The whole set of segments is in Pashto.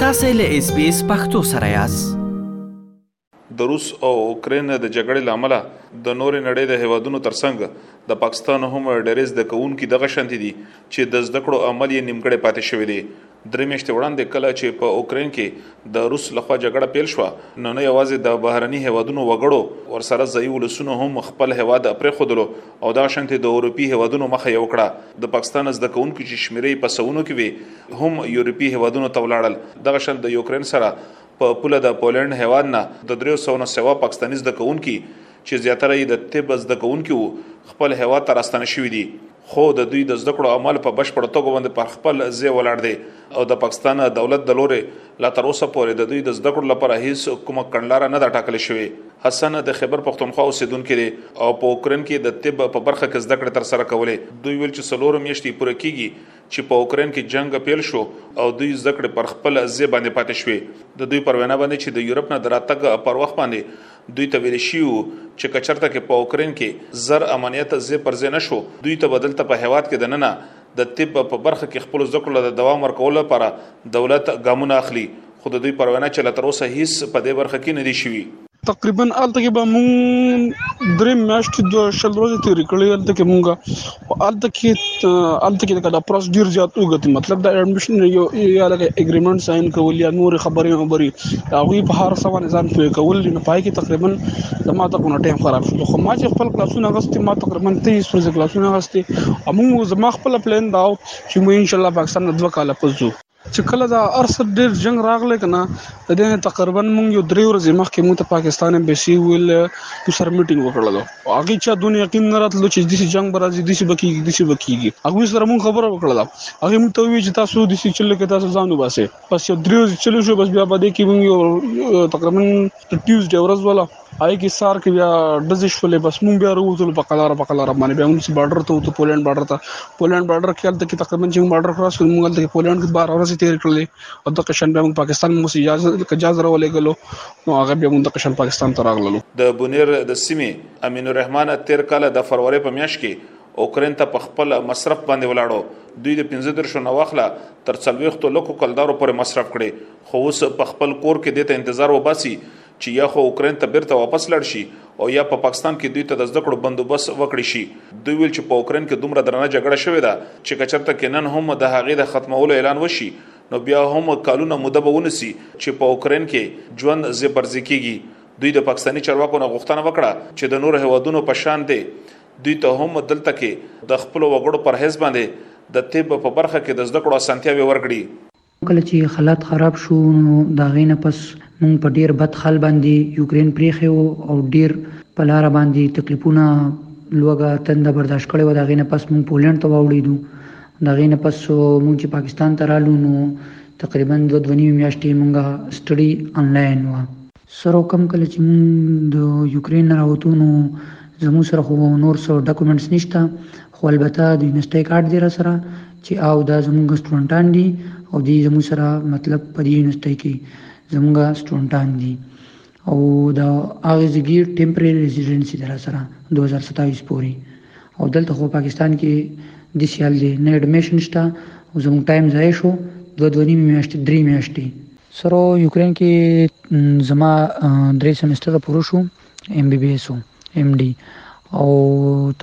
تاسو له اس بي اس پختو سره یاست د روس او اوکرين د جګړې لامل د نورې نړۍ د هوادونو ترڅنګ د پاکستان هم ډېرې زده کوونکي دغه شانتي دي چې د زده کړو عمل یې نیمګړی پاتې شوی دی درې میاشتې وړاندې کله چې په اوکرين کې د روس لخوا جګړه پیل شوه نو نه یوازې د بهرني هوادونو وګړو ورسره ځای ولسونو هم خپل هواد پرې خودلو او دا شنت د اروپی هوادونو مخه یو کړه د پاکستان زده کوونکو چې شمیرې په سونو کې وي هم یورپی هوادونو ته ولاړل دغه شنت د یوکرين سره په پوله د پولند هواد نه د 300 نه سوا پاکستاني زده کوونکو چې زیاتره یې د طب زده کوونکي وو خپل هوا ته راستنه شوې دي خو د دوی د زده کړو عمل په بشپړ توګه باندې پر خپل ځای ولاړ دی او د پاکستان دولت د لوري لا تر اوسه پورې د دوی د زده کړو لپاره هیڅ کومه کڼلار نه ده ټاکل شوې حسن د خبر پښتونخوا اوسیدونکو دی او په اوکرين کې د طب په برخه کې زده کړې تر سره کولې دوی ویل چې سلور میاشتې پوره کیږي چې په اوکرين کې جنگ پیل شو او دوی زده کړې پر خپل ځای باندې پاتې شوې د دوی پر وینا باندې چې د یورپ نه دراتګ پر وخت باندې دوی ته ویل شوي وو چې که چېرته کې په اوکراین کې زر امنیت ځای پر ځای نه شو، دوی ته به دلته په هېواد کې دننه د طب په برخه کې خپلو زده کړو له د دوام ورکولو لپاره دولت ګامونه اخلي، خو د دوی پر وینا چې لا تر اوسه هیڅ په دې برخه کې نه دي شوي. تقریبا هلته کې به مونږ درې میاشتې دوه شل ورځې تېرې کړې، هلته کې مونږ خو الته کې الته کې دا پروس ډیر زیات وګتی مطلب دا اډمیشن یو یا لکه اګریمنت ساين کول یا نور خبرې خبرې هغه په هر څه باندې ځان پوي کول نه پای کې تقریبا زما ته کو ټیم خراب شو خو ما چې خپل کلاسونه غوستي ما تقریبا 23 ورځې کلاسونه غوستي امو زما خپل پلان دا چې مو ان شاء الله پاکستان دوه کاله پزو چې کله دا ارس ډیر جنگ راغله کنه د دې تقریبا مونږ یو درې ورځې مخکې مو ته پاکستان امبیسي ویل کو سر میټینګ وکړل او هغه چا دونه یقین نه راتلو چې د جنگ برازي د سی بکیږي د سی بکیږي هغه سره مونږ خبره وکړل هغه مونږ ته وی چې تاسو د سی چل کې تاسو ځان وباسه پس یو درې ورځې چلو شو بس بیا باندې کې مونږ تقریبا د ټیوزډې ورځ ولا آی کې سار کې بیا دزې شولې بس مونږ بیا وروتلو په قلاره په قلاره باندې بیا مونږ بارډر ته وته پولند بارډر ته پولند بارډر کې هلته کې تقریبا چې بارډر خلاص کړو مونږ هلته کې پولند کې بار ورځې تیر کړلې او د قشن بیا مونږ پاکستان مو سي اجازه اجازه راولې غلو نو هغه بیا مونږ د قشن پاکستان ته راغلو د بونیر د سیمې امین الرحمن تیر کال د فروری په میاشت کې اوکرين ته په خپل مصرف باندې ولاړو دوی د 15 شو نوخله تر څلويختو لکو کلدارو پر مصرف کړي خو اوس په خپل کور کې دې ته انتظار وباسي چې یا خو اوکراین ته بیرته واپس لاړ شي او یا په پاکستان کې دوی ته د زده کړو بندوبست وکړي شي دوی ویل چې په اوکراین کې دومره درنه جګړه شوې ده چې کچرته کې نن هم د هغې د ختمولو اعلان وشي نو بیا هم کالونه موده به ونسی چې په اوکراین کې ژوند زی پر زی کیږي دوی د پاکستاني چارواکو نه غوښتنه وکړه چې د نور هوادونو په شان دي دوی ته هم دلته کې د خپل وګړو پر حساب باندې د طب په برخه کې د زده کړو اسانتیاوې ورکړي کله چې حالات خراب شو نو د هغې نه پس مونږ په ډیر بد خال باندې یوکرین پریښی وو او ډیر په لاره باندې تکلیفونه لوږه تنده برداشت کړی وه د هغې نه پس مونږ پولنډ ته واوړیدو د هغې نه پس مونږ چې پاکستان ته رالو نو تقریبا دوه دوه نیمې میاشتې مونږ سټډي انلاین وه. سر او کم کله چې مونږ د یوکرین نه راوتو نو زموږ سره خو نور څه ډاکومنټس نشته خو البته د یونیورسټۍ کارت دی را سره چې او دا زموږ سټوډنټان دي او دی زموږ سره مطلب په دې یونیورسټۍ کې زموږ سټوډنټان دي او دا هغه زګی ټیمپرری ریزیډنسي در سره 2027 پورې او دلته خو پاکستان کې د سیال دی نه اډمیشن شته او زموږ ټایم ضایع شو دوه دوه نیمه میاشتې درې میاشتې سرو یوکرین کې زما درې سمستر پوره شو ایم بي بي ایس او ایم ډي او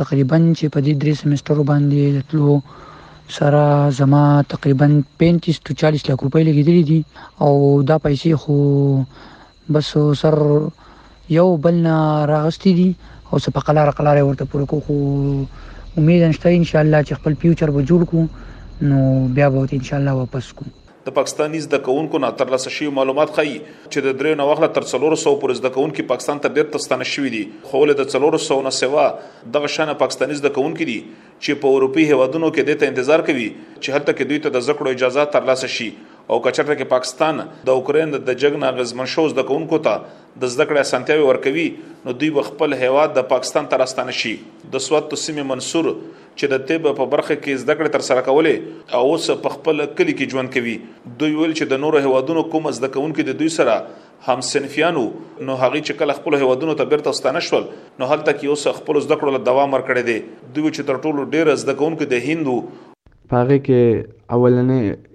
تقریبا چې په دې درې سمسترو باندې تلو سره زما تقریبا 35 ته 40 لک روپۍ لګیدلې دي او دا پیسې خو بس سر یو بل نه راغستې دي او څه په قلار قلار ورته پوره کو خو امید انشته ان شاء الله چې خپل فیوچر به جوړ کو نو بیا به ان شاء الله واپس کو د پاکستاني زده کوونکو نه ترلاسه شوي معلومات ښيي چې د درې نه واخله تر څلور سو پورې زده کوونکي پاکستان ته بیرته ستانه شوي دي خو ولې د څلور سو نه سوا دغه شانه پاکستاني زده کوونکي دي چې په اروپي هیوادونو کې دې ته انتظار کوي چې هلته کې دوی ته د زده کړو اجازه ترلاسه شي او کچرته کې پاکستان د اوکرين د جګړې نه غزمن شو زده کوونکو ته د زده کړې اسانتیاوي ورکوي نو دوی به خپل هیواد د پاکستان تر استانه شي د سوات سیمه منصور چې د طب په برخه کې زده کړې ترسره کولې او اوس په خپل کلي کې ژوند کوي دوی ویل چې د نورو هوادونو کوم زده کوونکي د دوی سره هم سنفیانو نو هغه چې کله خپل هوادونو ته بیرته ستانه شول نو هلته کې اوس خپل زده کړو له دوام ورکړي دي دوی چې تر ټولو ډیر زده کوونکي د هندو پاغه کې اولنې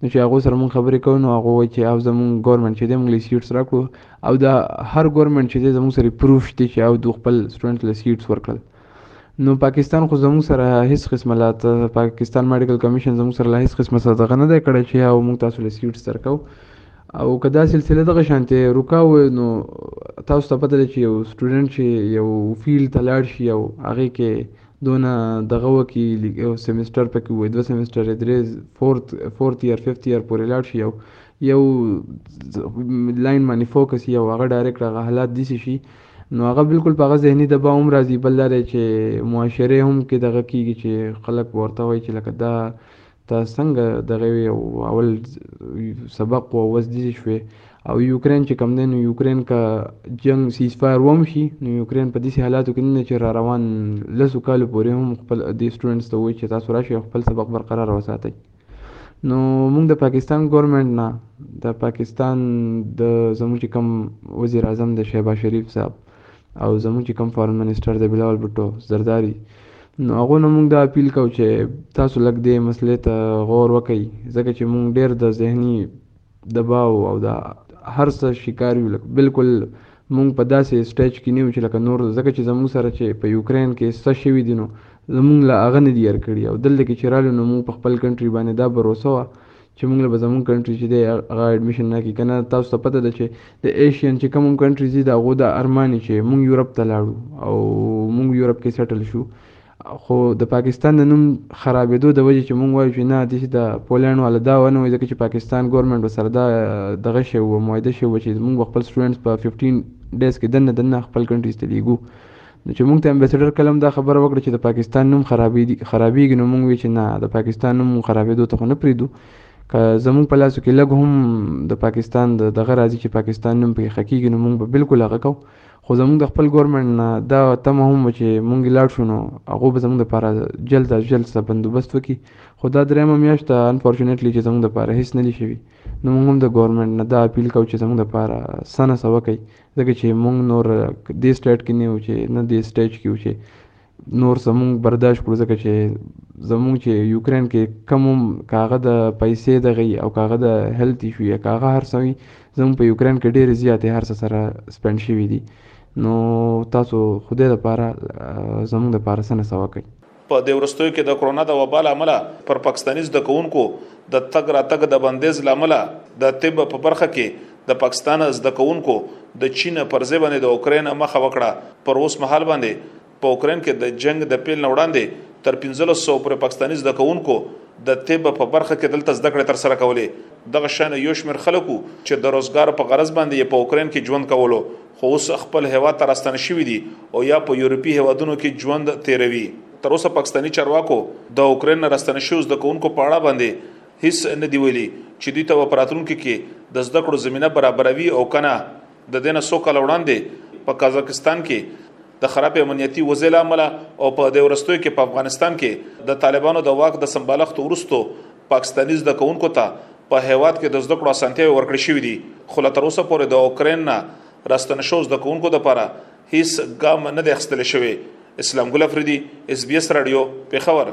نو چې هغو سره مونږ خبرې کوو نو هغه وایي چې او زمونږ ګورنمنټ چې دی مونږ له سیټس راکړو او دا هر ګورنمنټ چې دی زمونږ سره پروف شته چې او دو خپل سټوډنټ له سیټس ورکړل نو پاکستان خو زموږ سره هیڅ قسمه لا پاکستان میډیکل کمیشن زموږ سره لا هیڅ قسمه سره دغه نه دی کړی چې او موږ تاسو له سیټس درکو او که دا سلسله دغه شانتې روکا و نو تاسو ته پته ده چې یو سټوډنټ چې یو فیلډ ته لاړ شي او هغې کې دونه دغه وکي یو سیمسټر پکې وای دوه سیمسټر یې درې فورت فورت ایئر ففت ایئر پورې لاړ شي او یو لاین باندې فوکس یو هغه ډایرکټ هغه حالات دي شي نو هغه بالکل په هغه ذهني دباو هم راځي بل دا دی چې معاشرې هم کې دغه کېږي چې خلک ورته وایي چې لکه دا ته څنګه دغه وی او اول سبق او وس دي شوي او یوکرين چې کم دی نو یوکرين کا جنگ سیز فایر وم شي نو یوکرين په داسې حالاتو کې نه چې را روان لسو کالو پورې هم خپل د سټوډنټس ته وایي چې تاسو راشي خپل سبق برقرار وساتئ نو موږ د پاکستان ګورنمنت نه د پاکستان د زموږ چې کوم وزیر اعظم د شهباز شریف صاحب او زموږ چې کوم فارن منسټر دی بلاول بټو زرداری نو هغه نو موږ دا اپیل کو چې تاسو لګ دې مسلې ته غور وکړئ ځکه چې موږ ډېر د ذهني دباو او دا هر څه شکار یو لکه بالکل موږ په داسې سټیج کې نیو چې لکه نور ځکه چې زموږ سره چې په یوکرین کې څه شوي دي نو زموږ له هغه نه دي هر کړي او دلته کې چې رالو نو موږ په خپل کنټري باندې دا باروسه وه چې موږ له به زموږ کنټري چې دی هغه اډمیشن نه کی کنه تاسو ته پته ده چې د ایشین چې کوم کنټریز دي دا غو د ارمانی چې موږ یورپ ته لاړو او موږ یورپ کې سټل شو خو د پاکستان د نوم خرابېدو د وجې چې موږ وایو چې نه دې د پولنډ والا دا ونه وایي ځکه چې پاکستان ګورنمنټ سره دا دغه شی و معاهده شی و چې موږ خپل سټوډنټس په 15 ډیز کې دنه دنه خپل کنټریز ته لیږو نو چې موږ ته امبیسډر کله هم دا خبره وکړه چې د پاکستان نوم خرابېږي نو موږ وی چې نه د پاکستان نوم خرابېدو ته خو نه پرېږدو که زموږ په لاسو کې لږ هم د پاکستان د دغه راځي چې پاکستان نوم پرې ښه کېږي نو موږ به بلکل هغه کوو خو زموږ د خپل ګورنمنټ نه دا تمه هم وه چې موږ لاړ شو نو هغو به زموږ دپاره جلد از جلد څه بندوبست وکړي خو دا درېیمه میاشت ده انفارچونېټلي چې زموږ دپاره هېڅ نه دي شوي نو موږ هم د ګورنمنټ نه دا اپیل کوو چې زموږ دپاره څه نه څه وکړي ځکه چې مونږ نور دې سټیټ کې نه یو چې نه دې سټیج کې یو چې نور څه مونږ برداشت کړو ځکه چې زمونږ چې یوکرین کې کم هم کاغه د پیسې دغی او کاغه د هیلت ایشو یا کاغه هر څه وي زمونږ په یوکرین کې ډېرې زیاتې هر څه سره سپینډ شوي دي نو تاسو خدای لپاره زمونږ لپاره څه نه سوه کوي په دې ورستیو کې د کرونا د وبا لامل پر پاکستاني زده کوونکو د تګ راتګ د بندیز لامل د طب په برخه کې د پاکستان زده کوونکو د چین پر ځای باندې د اوکرين مخه وکړه پر اوس مهال باندې په اوکرين کې د جنگ د پیل نوړاندې تر 1500 پر پاکستاني زده کوونکو د طب په برخه کې دلته زده کړې تر سره کولې دغه شان یو شمېر خلکو چې د روزګار په غرض باندې په اوکرين کې ژوند کولو خو اوس خپل هېواد ته راستانه شوي دي او یا په یورپي هېوادونو کې ژوند تېروي. تر اوسه پاکستاني چارواکو د اوکراین نه راستانه شویو زده کوونکو په اړه باندې هیڅ نه دي ویلي چې دوی ته به په راتلونکي کې د زده کړو زمینه برابروي او که نه. د دې نه څو کاله وړاندې په قازقستان کې د خراب امنیتي وضع لامل او په دې ورستوي کې په افغانستان کې د طالبانو د واک د سمبالښت ورستو پاکستاني زده کوونکو ته په هیواد کې د زده کړو اسانتیا ورکړې شوې دي خو لا تر اوسه پورې د اوکرين نه راستن شو زده کوونکو لپاره هیڅ ګام نه دی اخستل شوی اسلام ګل افریدي اس بي اس رادیو پیښور